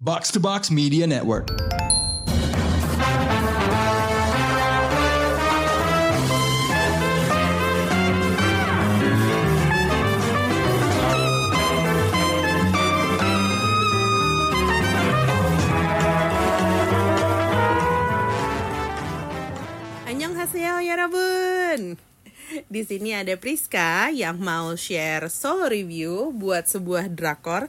Box to Box Media Network. Annyeonghaseyo yarabun. Di sini ada Priska yang mau share solo review buat sebuah drakor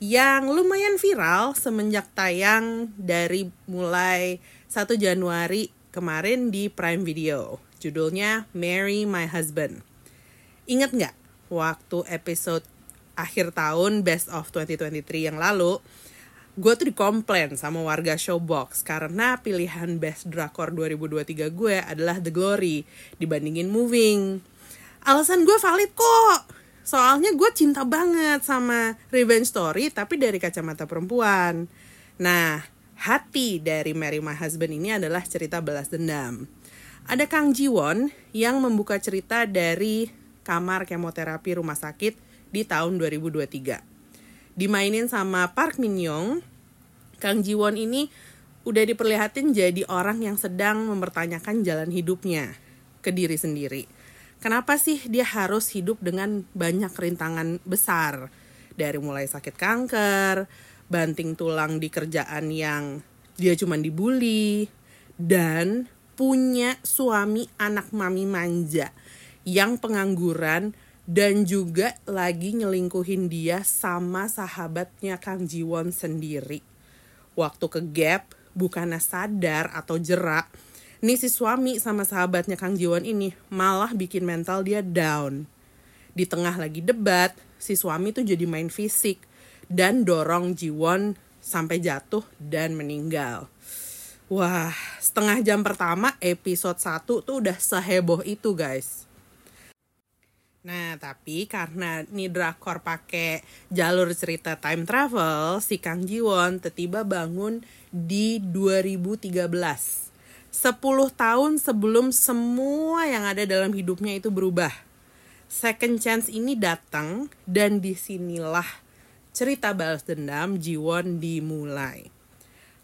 yang lumayan viral semenjak tayang dari mulai 1 Januari kemarin di Prime Video. Judulnya Marry My Husband. Ingat nggak waktu episode akhir tahun Best of 2023 yang lalu, gue tuh dikomplain sama warga Showbox karena pilihan Best Drakor 2023 gue adalah The Glory dibandingin Moving. Alasan gue valid kok. Soalnya gue cinta banget sama Revenge Story tapi dari kacamata perempuan. Nah, hati dari Mary My Husband ini adalah cerita balas dendam. Ada Kang Ji Won yang membuka cerita dari kamar kemoterapi rumah sakit di tahun 2023 dimainin sama Park Min Young, Kang Ji Won ini udah diperlihatin jadi orang yang sedang mempertanyakan jalan hidupnya ke diri sendiri. Kenapa sih dia harus hidup dengan banyak rintangan besar? Dari mulai sakit kanker, banting tulang di kerjaan yang dia cuma dibully, dan punya suami anak mami manja yang pengangguran dan juga lagi nyelingkuhin dia sama sahabatnya Kang Jiwon sendiri. Waktu ke Gap, bukannya sadar atau jerak, nih si suami sama sahabatnya Kang Jiwon ini malah bikin mental dia down. Di tengah lagi debat, si suami tuh jadi main fisik dan dorong Jiwon sampai jatuh dan meninggal. Wah, setengah jam pertama episode 1 tuh udah seheboh itu guys. Nah, tapi karena nih drakor pakai jalur cerita time travel, si Kang Jiwon tiba-tiba bangun di 2013. 10 tahun sebelum semua yang ada dalam hidupnya itu berubah. Second chance ini datang dan di sinilah cerita balas dendam Jiwon dimulai.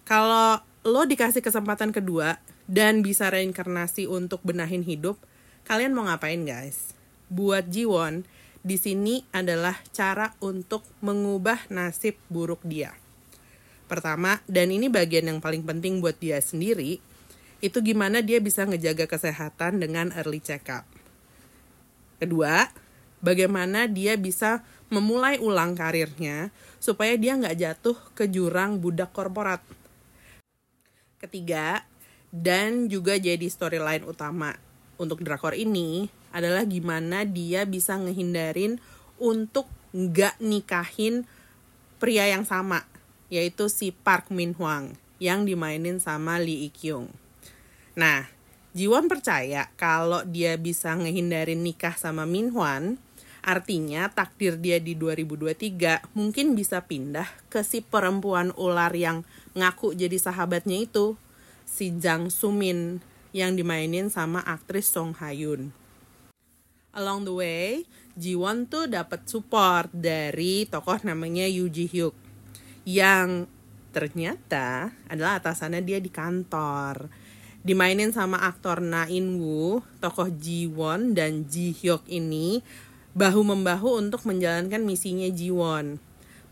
Kalau lo dikasih kesempatan kedua dan bisa reinkarnasi untuk benahin hidup, kalian mau ngapain guys? buat Jiwon di sini adalah cara untuk mengubah nasib buruk dia. Pertama, dan ini bagian yang paling penting buat dia sendiri, itu gimana dia bisa ngejaga kesehatan dengan early check up. Kedua, bagaimana dia bisa memulai ulang karirnya supaya dia nggak jatuh ke jurang budak korporat. Ketiga, dan juga jadi storyline utama untuk drakor ini adalah gimana dia bisa ngehindarin untuk nggak nikahin pria yang sama yaitu si Park Min Hwang yang dimainin sama Lee Ik Kyung. Nah, Jiwon percaya kalau dia bisa ngehindarin nikah sama Min Hwan, artinya takdir dia di 2023 mungkin bisa pindah ke si perempuan ular yang ngaku jadi sahabatnya itu, si Jang Sumin yang dimainin sama aktris Song Hayun along the way Jiwon tuh dapat support dari tokoh namanya Yoo Ji Hyuk yang ternyata adalah atasannya dia di kantor dimainin sama aktor Na In Woo tokoh Jiwon dan Ji Hyuk ini bahu membahu untuk menjalankan misinya Jiwon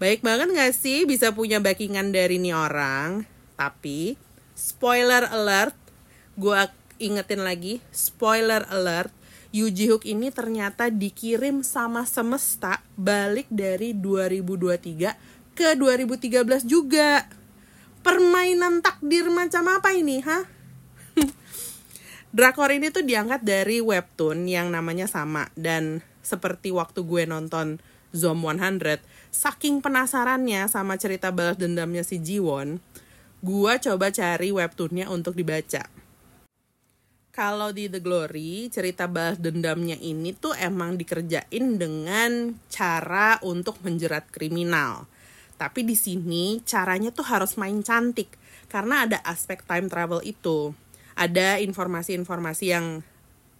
baik banget gak sih bisa punya backingan dari nih orang tapi spoiler alert gue ingetin lagi spoiler alert Yu Ji Hook ini ternyata dikirim sama semesta balik dari 2023 ke 2013 juga. Permainan takdir macam apa ini, ha? Drakor ini tuh diangkat dari webtoon yang namanya sama dan seperti waktu gue nonton Zom 100, saking penasarannya sama cerita balas dendamnya si Jiwon, gue coba cari webtoonnya untuk dibaca kalau di The Glory cerita balas dendamnya ini tuh emang dikerjain dengan cara untuk menjerat kriminal. Tapi di sini caranya tuh harus main cantik karena ada aspek time travel itu. Ada informasi-informasi yang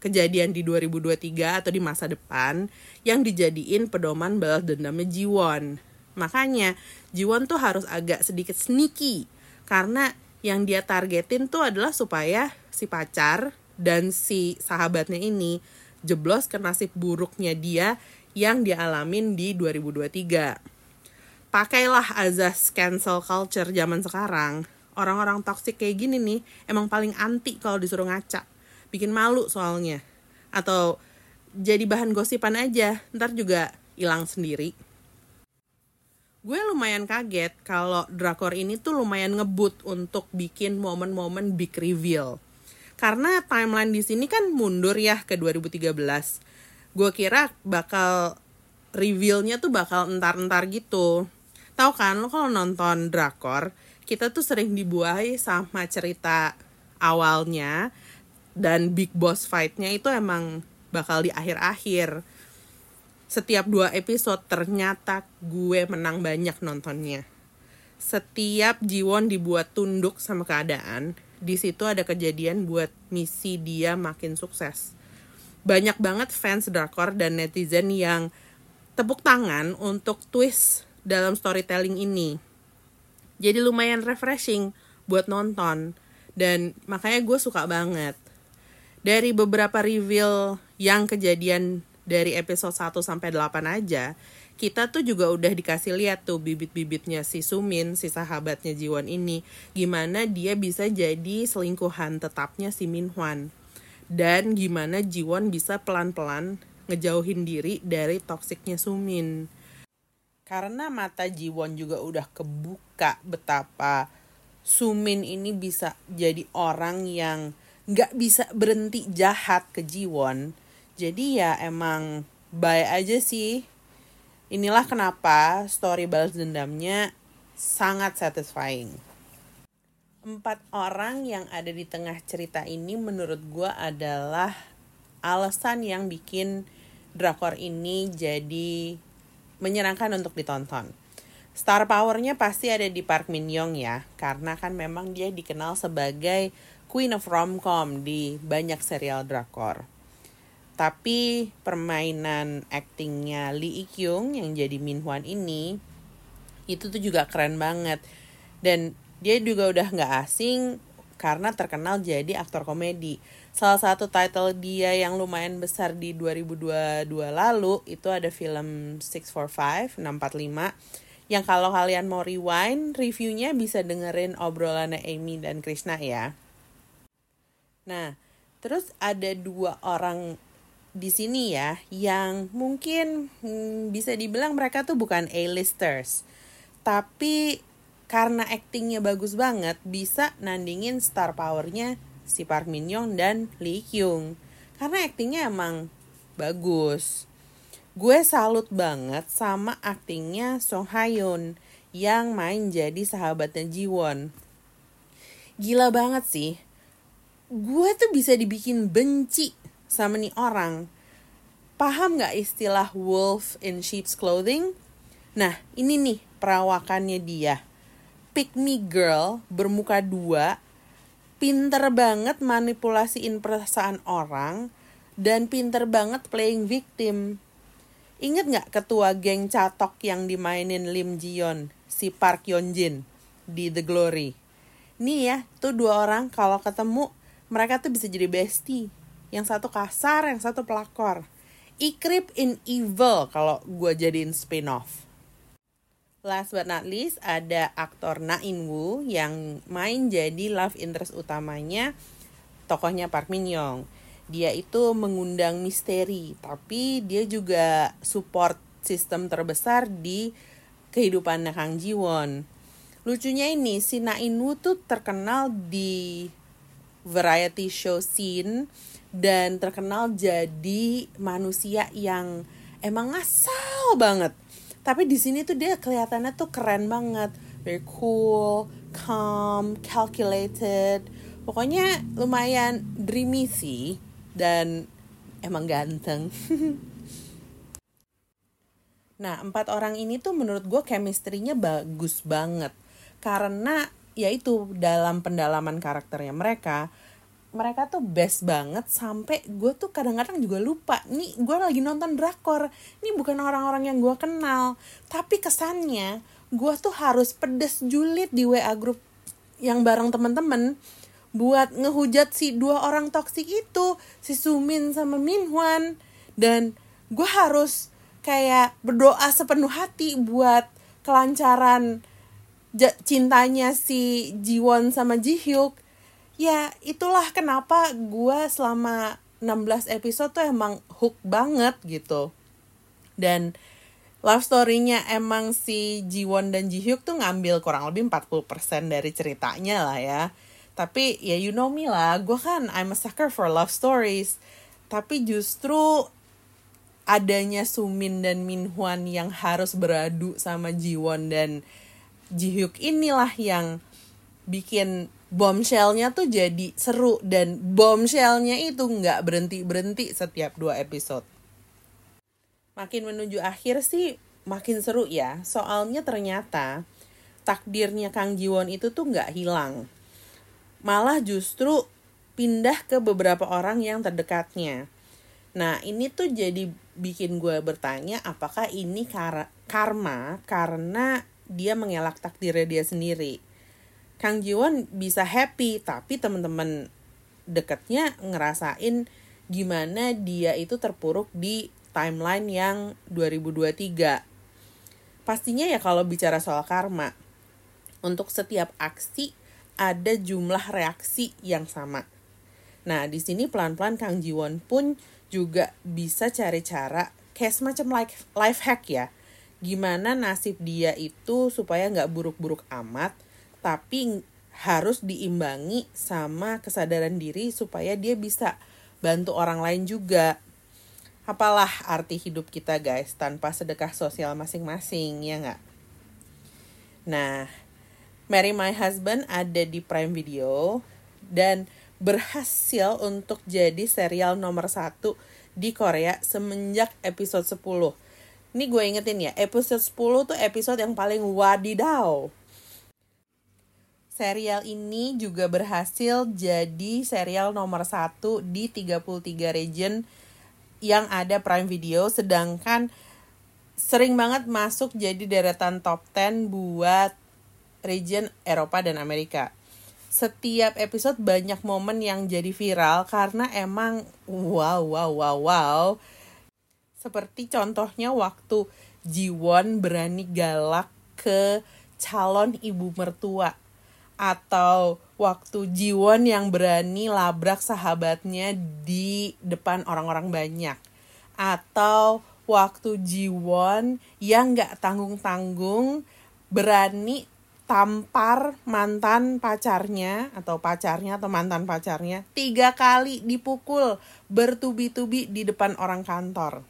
kejadian di 2023 atau di masa depan yang dijadiin pedoman balas dendamnya Jiwon. Makanya Jiwon tuh harus agak sedikit sneaky karena yang dia targetin tuh adalah supaya si pacar dan si sahabatnya ini jeblos ke nasib buruknya dia yang dia alamin di 2023. Pakailah azas cancel culture zaman sekarang. Orang-orang toxic kayak gini nih emang paling anti kalau disuruh ngaca. Bikin malu soalnya. Atau jadi bahan gosipan aja, ntar juga hilang sendiri gue lumayan kaget kalau drakor ini tuh lumayan ngebut untuk bikin momen-momen big reveal. Karena timeline di sini kan mundur ya ke 2013. Gue kira bakal revealnya tuh bakal entar-entar gitu. Tahu kan lo kalau nonton drakor, kita tuh sering dibuahi sama cerita awalnya dan big boss fightnya itu emang bakal di akhir-akhir setiap dua episode ternyata gue menang banyak nontonnya. Setiap Jiwon dibuat tunduk sama keadaan, di situ ada kejadian buat misi dia makin sukses. Banyak banget fans drakor dan netizen yang tepuk tangan untuk twist dalam storytelling ini. Jadi lumayan refreshing buat nonton dan makanya gue suka banget. Dari beberapa reveal yang kejadian dari episode 1 sampai 8 aja, kita tuh juga udah dikasih lihat tuh bibit-bibitnya si Sumin, si sahabatnya Jiwon ini, gimana dia bisa jadi selingkuhan tetapnya si Min Hwan. Dan gimana Jiwon bisa pelan-pelan ngejauhin diri dari toksiknya Sumin. Karena mata Jiwon juga udah kebuka betapa Sumin ini bisa jadi orang yang gak bisa berhenti jahat ke Jiwon. Jadi ya emang baik aja sih. Inilah kenapa story balas dendamnya sangat satisfying. Empat orang yang ada di tengah cerita ini menurut gue adalah alasan yang bikin drakor ini jadi menyenangkan untuk ditonton. Star powernya pasti ada di Park Min Young ya, karena kan memang dia dikenal sebagai Queen of Romcom di banyak serial drakor. Tapi permainan aktingnya Lee Ik Kyung yang jadi Min Hwan ini itu tuh juga keren banget. Dan dia juga udah nggak asing karena terkenal jadi aktor komedi. Salah satu title dia yang lumayan besar di 2022 lalu itu ada film 645, 645 yang kalau kalian mau rewind reviewnya bisa dengerin obrolannya Amy dan Krishna ya. Nah, terus ada dua orang di sini ya yang mungkin hmm, bisa dibilang mereka tuh bukan A-listers tapi karena aktingnya bagus banget bisa nandingin star powernya si Park Min Young dan Lee Kyung karena aktingnya emang bagus gue salut banget sama aktingnya Song Hayon yang main jadi sahabatnya Jiwon gila banget sih gue tuh bisa dibikin benci sama nih orang. Paham gak istilah wolf in sheep's clothing? Nah, ini nih perawakannya dia. Pick me girl, bermuka dua, pinter banget manipulasiin perasaan orang, dan pinter banget playing victim. Ingat gak ketua geng catok yang dimainin Lim Jion, si Park Yeon Jin di The Glory? Nih ya, tuh dua orang kalau ketemu mereka tuh bisa jadi bestie yang satu kasar, yang satu pelakor. Ikrip in Evil kalau gue jadiin spin-off. Last but not least ada aktor Na In Woo yang main jadi love interest utamanya tokohnya Park Min Young. Dia itu mengundang misteri, tapi dia juga support sistem terbesar di kehidupan Kang Ji Won. Lucunya ini si Na In Woo tuh terkenal di variety show scene dan terkenal jadi manusia yang emang ngasal banget. Tapi di sini tuh dia kelihatannya tuh keren banget, very cool, calm, calculated. Pokoknya lumayan dreamy sih dan emang ganteng. nah, empat orang ini tuh menurut gue chemistry-nya bagus banget. Karena yaitu dalam pendalaman karakternya mereka, mereka tuh best banget sampai gue tuh kadang-kadang juga lupa nih gue lagi nonton drakor. Ini bukan orang-orang yang gue kenal. Tapi kesannya gue tuh harus pedes julid di WA grup yang bareng temen-temen buat ngehujat si dua orang toksik itu si Sumin sama Minhwan dan gue harus kayak berdoa sepenuh hati buat kelancaran cintanya si Jiwon sama Jihyuk ya itulah kenapa gue selama 16 episode tuh emang hook banget gitu. Dan love story-nya emang si Jiwon dan Jihyuk tuh ngambil kurang lebih 40% dari ceritanya lah ya. Tapi ya you know me lah gue kan I'm a sucker for love stories. Tapi justru adanya Sumin dan Minhwan yang harus beradu sama Jiwon dan Jihyuk inilah yang bikin bombshellnya tuh jadi seru dan bombshellnya itu nggak berhenti berhenti setiap dua episode. Makin menuju akhir sih makin seru ya. Soalnya ternyata takdirnya Kang Jiwon itu tuh nggak hilang. Malah justru pindah ke beberapa orang yang terdekatnya. Nah ini tuh jadi bikin gue bertanya apakah ini kar karma karena dia mengelak takdirnya dia sendiri Kang Jiwon bisa happy tapi teman-teman deketnya ngerasain gimana dia itu terpuruk di timeline yang 2023. Pastinya ya kalau bicara soal karma, untuk setiap aksi ada jumlah reaksi yang sama. Nah, di sini pelan-pelan Kang Jiwon pun juga bisa cari cara kayak semacam life, life hack ya. Gimana nasib dia itu supaya nggak buruk-buruk amat, tapi harus diimbangi sama kesadaran diri supaya dia bisa bantu orang lain juga. Apalah arti hidup kita guys tanpa sedekah sosial masing-masing ya nggak? Nah, Marry My Husband ada di Prime Video dan berhasil untuk jadi serial nomor satu di Korea semenjak episode 10. Ini gue ingetin ya, episode 10 tuh episode yang paling wadidaw serial ini juga berhasil jadi serial nomor satu di 33 region yang ada Prime Video sedangkan sering banget masuk jadi deretan top 10 buat region Eropa dan Amerika. Setiap episode banyak momen yang jadi viral karena emang wow wow wow wow. Seperti contohnya waktu Jiwon berani galak ke calon ibu mertua atau waktu Jiwon yang berani labrak sahabatnya di depan orang-orang banyak atau waktu Jiwon yang gak tanggung-tanggung berani tampar mantan pacarnya atau pacarnya atau mantan pacarnya tiga kali dipukul bertubi-tubi di depan orang kantor.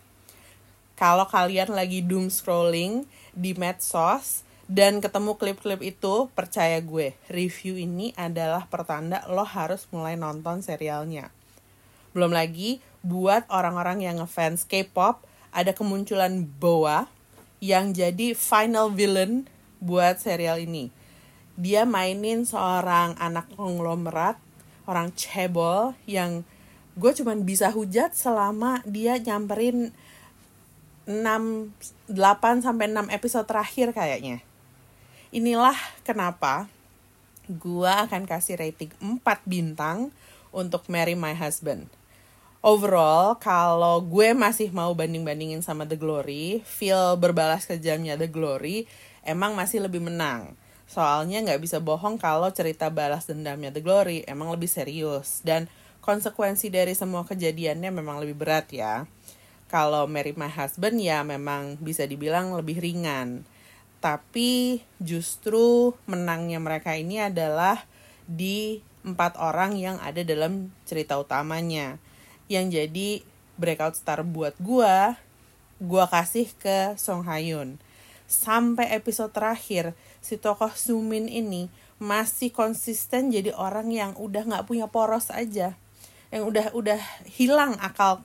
Kalau kalian lagi doom scrolling di medsos, dan ketemu klip-klip itu, percaya gue, review ini adalah pertanda lo harus mulai nonton serialnya. Belum lagi, buat orang-orang yang ngefans K-pop, ada kemunculan Boa yang jadi final villain buat serial ini. Dia mainin seorang anak konglomerat, orang cebol yang gue cuman bisa hujat selama dia nyamperin 6 8 sampai 6 episode terakhir kayaknya Inilah kenapa gue akan kasih rating 4 bintang untuk Marry My Husband. Overall, kalau gue masih mau banding-bandingin sama The Glory, feel berbalas kejamnya The Glory emang masih lebih menang. Soalnya nggak bisa bohong kalau cerita balas dendamnya The Glory emang lebih serius. Dan konsekuensi dari semua kejadiannya memang lebih berat ya. Kalau Marry My Husband ya memang bisa dibilang lebih ringan tapi justru menangnya mereka ini adalah di empat orang yang ada dalam cerita utamanya. Yang jadi breakout star buat gua gua kasih ke Song Hayun sampai episode terakhir si tokoh Sumin ini masih konsisten jadi orang yang udah nggak punya poros aja. Yang udah udah hilang akal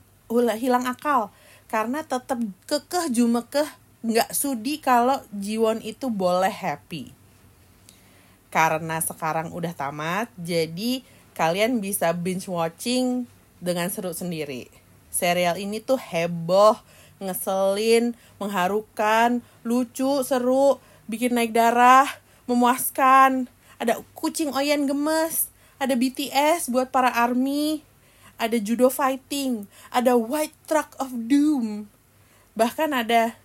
hilang akal. Karena tetap kekeh jumekeh nggak sudi kalau Jiwon itu boleh happy. Karena sekarang udah tamat, jadi kalian bisa binge watching dengan seru sendiri. Serial ini tuh heboh, ngeselin, mengharukan, lucu, seru, bikin naik darah, memuaskan. Ada kucing oyen gemes, ada BTS buat para army, ada judo fighting, ada white truck of doom. Bahkan ada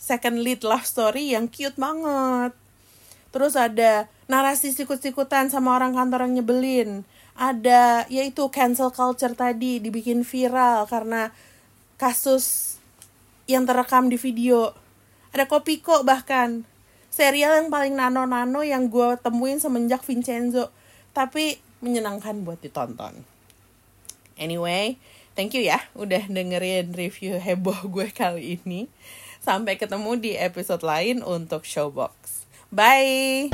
second lead love story yang cute banget. Terus ada narasi sikut-sikutan sama orang kantor yang nyebelin. Ada yaitu cancel culture tadi dibikin viral karena kasus yang terekam di video. Ada Kopiko bahkan. Serial yang paling nano-nano yang gue temuin semenjak Vincenzo. Tapi menyenangkan buat ditonton. Anyway, thank you ya udah dengerin review heboh gue kali ini. Sampai ketemu di episode lain untuk Showbox. Bye!